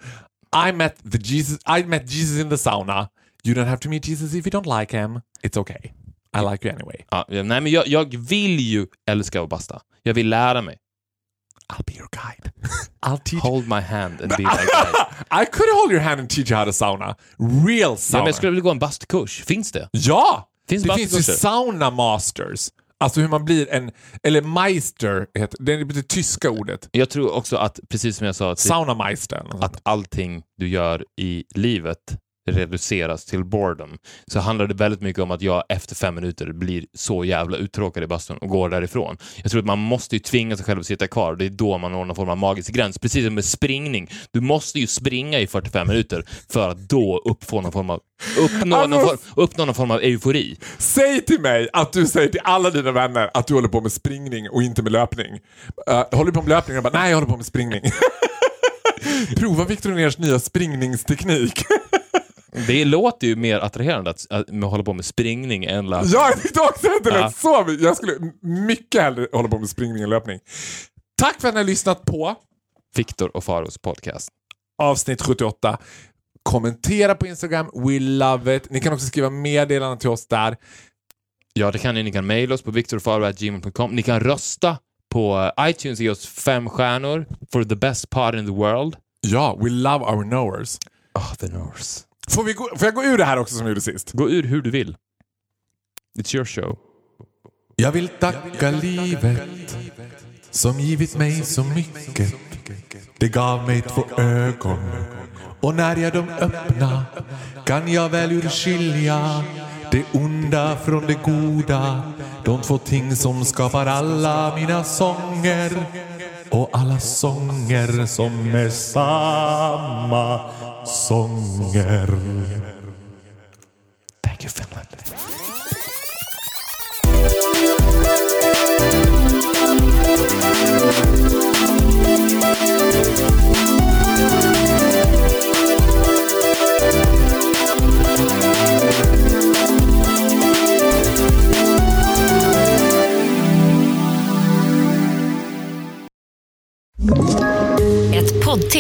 A: I met the Jesus. I met Jesus in the sauna. You don't have to meet Jesus if you don't like him. It's okay. I like you anyway.
B: ja nej, men jag, jag vill ju älska att basta. Jag vill lära mig.
A: I'll be your guide. [LAUGHS] I'll teach.
B: Hold my hand and be my [LAUGHS] guide.
A: I could hold your hand and teach you how to sauna. Real
B: Ja,
A: sauna.
B: men jag skulle vilja gå en bastukurs. Finns det?
A: Ja!
B: Finns
A: det finns ju sauna masters. Alltså hur man blir en, eller meister, heter, det är det tyska ordet.
B: Jag tror också att, precis som jag sa, att,
A: Saunameister.
B: att allting du gör i livet reduceras till boredom, så handlar det väldigt mycket om att jag efter fem minuter blir så jävla uttråkad i bastun och går därifrån. Jag tror att man måste ju tvinga sig själv att sitta kvar. Det är då man når någon form av magisk gräns. Precis som med springning. Du måste ju springa i 45 minuter för att då uppfå någon form av, uppnå, någon form, uppnå någon form av eufori.
A: Säg till mig att du säger till alla dina vänner att du håller på med springning och inte med löpning. Uh, håller du på med löpning? Jag bara, nej jag håller på med springning. [LAUGHS] Prova Victor Ners nya springningsteknik. [LAUGHS]
B: Det låter ju mer attraherande att, att, att hålla på med springning än löpning.
A: ja, jag tyckte också att det lät
B: Ja.
A: så. Jag skulle mycket hellre hålla på med springning än löpning. Tack för att ni har lyssnat på
B: Viktor och Faros podcast.
A: avsnitt 78. Kommentera på Instagram, we love it. Ni kan också skriva meddelanden till oss där.
B: Ja, det kan ni. Ni kan mejla oss på viktorfaro.gmail.com. Ni kan rösta på iTunes, ge oss fem stjärnor for the best part in the world.
A: Ja, we love our knowers.
B: Oh, the Norse.
A: Får, vi gå, får jag gå ur det här också som vi gjorde sist?
B: Gå ur hur du vill. It's your show.
A: Jag vill tacka livet som givit mig så mycket. Det gav mig två ögon och när jag dem öppna kan jag väl urskilja det onda från det goda. De två ting som skapar alla mina sånger och alla sånger som är samma sånger.